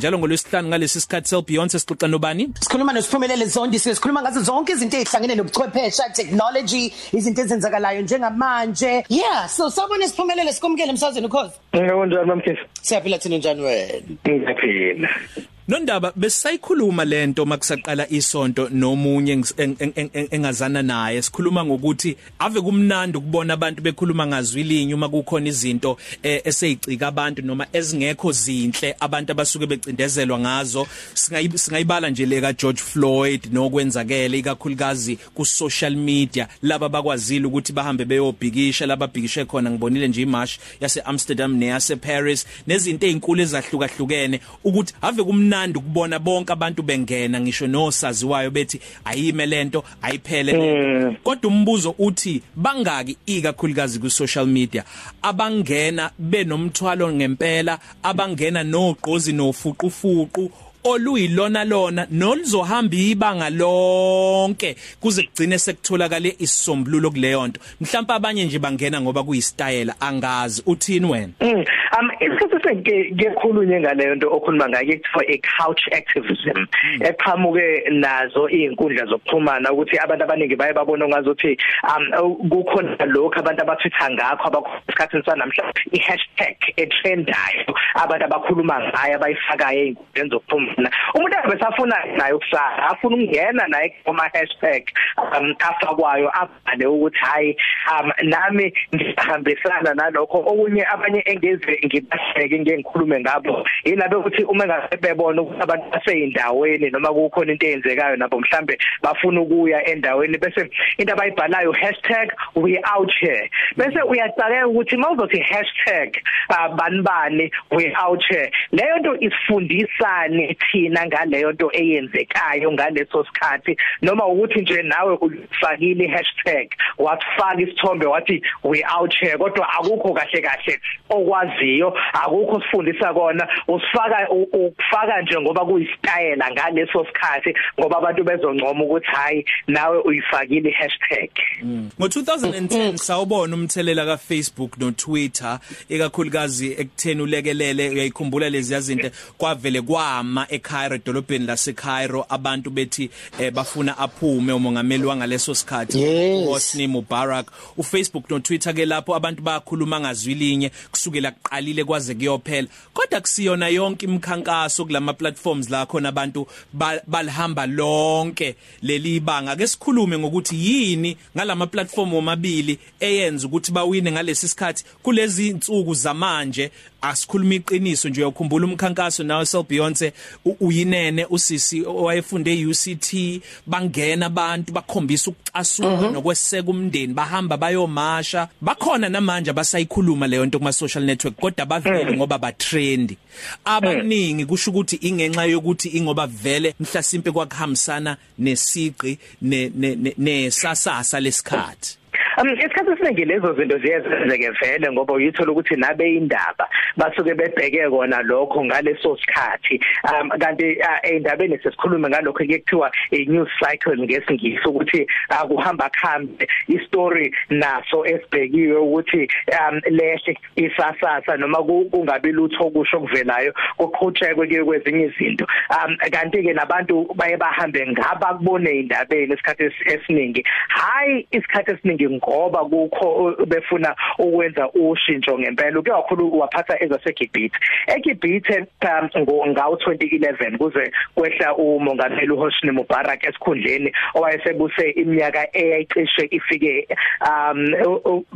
njalo ngolwesihlanu ngalesi sikhathi sel Beyonce sixoxa nobani? Sikhuluma nosiphumelele Zondi sikhuluma ngazo zonke izinto ezihlangene nobuchwephesha technology izinto ezenzakalayo njengamanje. Yeah so sabona siphumelele sikomkele emsazweni ukhozi Ngikunjani mamkhizi siyaphila thina njani wena? Ngiyaphila. Nondaba besisayikhuluma lento makusaqala isonto nomunye engazana naye. Sikhuluma ngokuthi ave kumnandi ukubona abantu bekhuluma ngazwi linye uma kukhona izinto eh, eseyicika abantu noma ezingekho zinhle abantu abasuke becindezelwa ngazo. Singayibala nje leka George Floyd nokwenzakele ikakhulukazi ku social media. Laba bakwazile ukuthi bahambe beyobhikisha laba bhikishe khona. Ngibonile nje imarch yase Amsterdam neyase Paris nezinto ezinkulu ezahlukahlukene ukuthi ave kumnandi kumnandi ukubona bonke abantu bengena ngisho nosaziwayo bethi ayime lento ayiphele mm. kodwa umbuzo uthi bangaki ikakhulukazi ku social media abangena benomthwalo ngempela abangena nogqozi nofuqufuqu oluyilona lona nolizohamba ibanga lonke kuze kugcine sekutholakala isisombululo kuleyo nto. Mhlawumbe abanye nje bangena ngoba kuyistyle angazi. Uthini wena? Mm. um isikhathi senke ngekhulunye ngaleyo nto okhuluma ngayo kuthiwa i couch activism. Mm. eqhamuke nazo izinkundla zokuxhumana ukuthi abantu abaningi baye babona ngazothi um kukhona lokho abantu abathitha ngakho abasikhathini sanamhlanje i hashtag etrendayo. Abantu abakhuluma ngayo abayifakayo ezinkundleni zokuxhumana. Khona umuntu ebesafuna naye ukusala afuna ukungena naye kuma hashtag um afakwayo abhale ukuthi hayi um nami ngihambisana nalokho. Okunye abanye engeze ngibahleke ngengikhulume ngabo yilabe ukuthi uma ngasebebona ukuthi abantu baseyindaweni noma kukhona into eyenzekayo nabo mhlambe bafuna ukuya endaweni bese into abayibhalayo #we out here. Bese uyacakeka ukuthi mawuzothi #banibani we out here. Leyo nto isifundisane thina ngaleyo nto eyenzekayo ngaleso sikhathi noma ukuthi nje nawe ufakile hashtag wafaka isithombe wathi we out here. Kodwa akukho kahle kahle okwaziyo akukho sifundisa kona. Usifaka ukufaka nje ngoba kuyistyle ngaleso sikhathi ngoba abantu bezoncoma ukuthi hayi nawe uyifakile hashtag ngo 2010 sawubona umthelela ka Facebook no Twitter ekakhulukazi ekutheni ulekelele uyayikhumbula lezi yazinto kwavele kwama eCairo edolobheni laseCairo abantu bethi eh, bafuna aphume umongameli wangaleso sikhathi yes. Hosni Mubarak. uFacebook no Twitter ke lapho abantu bayakhuluma ngazwilinye kusukela kuqalile kwaze kuyophela. Kodwa kusiyona yonke imikhankaso kulama platforms la khona abantu balihamba lonke leli banga ke sikhulume ngokuthi yini ngalama platform omabili eyenza ukuthi bawine ngalesi sikhathi kulezi insuku zamanje asikhuluma iqiniso nje uyakhumbula umkhankaso nawe Sel Beyonce uyinene usisi owayefunde eUCT bangena abantu bakhombisa ukucasuka mhm. nokweseka umndeni bahamba bayomasha bakhona namanje abasayikhuluma leyo nto kuma social network kodwa bavele mhm. ngoba ba trendy abaningi kusho ukuthi ingenxa yokuthi ingoba vele mhlasimpe kwakuhambisana nesiqi nesasasa lesikhathi Um isikhathi esiningi lezo zinto ziyezenzeke vele ngoba uyithola ukuthi nabe indaba basuke bebheke kona lokho ngaleso sikhathi. Um kanti endabeni sesikhulume ngalokho ekuthiwa i news cycle ngesingisi ukuthi akuhamba khambe istory naso esibhekiwe ukuthi um lehle isasasa noma kungabi lutho okusho kuvelayo kuqhutshekwe kuye kwezinye izinto. Um kanti ke nabantu baye bahambe ngaba kubone indabeni isikhathi esiningi. Hayi isikhathi esiningi ngoba kukho befuna ukwenza ushintsho ngempela. Uke kakhulu waphatha ezaseGibhithe. eGibhithe um, ngawo 2011 kuze kwehla umongameli uHosni Mubarak esikhundleni owayesebuse iminyaka eyayicishe ifike um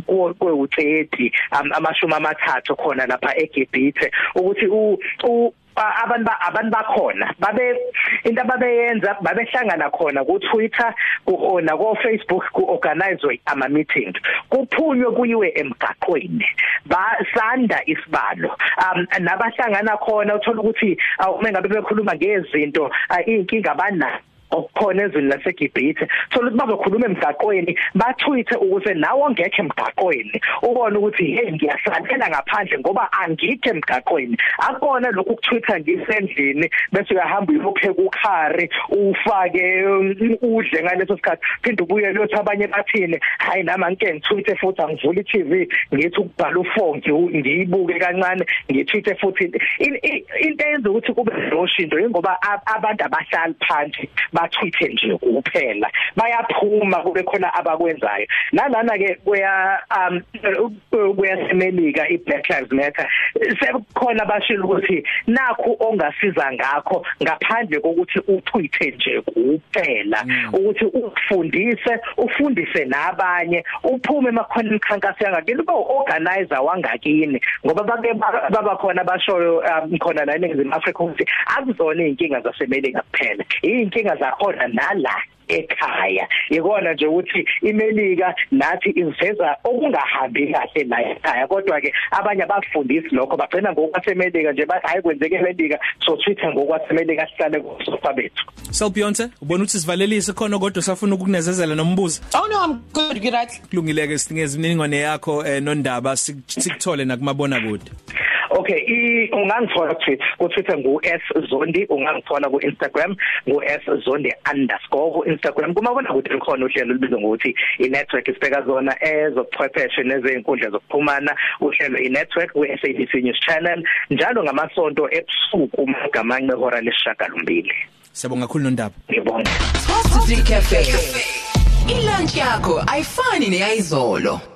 kwe-30 um, amashumi amathathu khona lapha eGibhithe. Ukuthi abantu abantu bakhona babe into ababeyenza babehlangana khona ku Twitter ku na ku Facebook ku organize ama meetings kuphunywe kuyiwe emgaqweni. Basanda isibalo. Um nabahlangana khona uthola ukuthi uma ngabe bekhuluma ngezinto inkinga abanayo okukhona ezweni laseGibhithe. Thola ukuthi bazokhuluma emgaqweni bathwithe ukuthi nawo ongekho emgaqweni ubone ukuthi hey ngiyasalela ngaphandle ngoba angikho emgaqweni. Akona lokhu ukuthwitha ngisendlini bese uyahamba uyopheka ukhari ufake um, udle ngaleso sikhathi. Phinde ubuye lothi abanye bathini hayi nama ngike ngithwithe futhi angivula iTV ngithi ukubhala ufongi ngiyibuke kancane ngithwithe futhi. Into eyenza ukuthi kube noshinto ngoba abantu abahlali phansi bathwithe nje kuphela bayaphuma kube khona abakwenzayo nalana ke kuya um kuyasemelika iBlack Lives Matter sekukhona abashilo ukuthi nakho ongasiza ngakho ngaphandle kokuthi uthwithe nje kuphela mm. ukuthi ufundise ufundise nabanye uphume emakhona imikhankaso yangakini ube organizer wangakini ngoba bake baba khona abashoyo um, khona la eNingizimu Afrika ukuthi akuzona izinkinga zasemelika kuphela izinkinga zakhona nala ekhaya. Ikona nje ukuthi imelika nathi iziveza okungahambi kahle la ekhaya. Kodwa ke abanye abafundisi lokho bagcina ngokwasemelika nje bathi hayi kwenzeke emelika so twitha ngokwasemelika sihlale kusofa bethu. So Beyonce ubona ukuthi sivalelise khona kodwa safuna ukukunezezela nombuzo? Oh no i'm good you right. Kulungileke sinikeze imininingwane yakho eh, nondaba sikuthole nakumabona kude Okay, i ungangithola Twitter, ku Twitter ngu @zondi, ungangithola ku Instagram ngu @zondi_. Ku Instagram kumabona ukuthi likhona uhlelo olubizwa ngokuthi i-network isibeka zona ezokuchwepheshe nezinkundla zokuxhumana, uhlelo i-network ku SABC News Channel njalo ngamasonto ebusuku magamanxe hora lesishagalombili. Siyabonga kakhulu nondaba. Ngibonga. Coffee Cafe. Ilunch yakho ayifani neyizolo.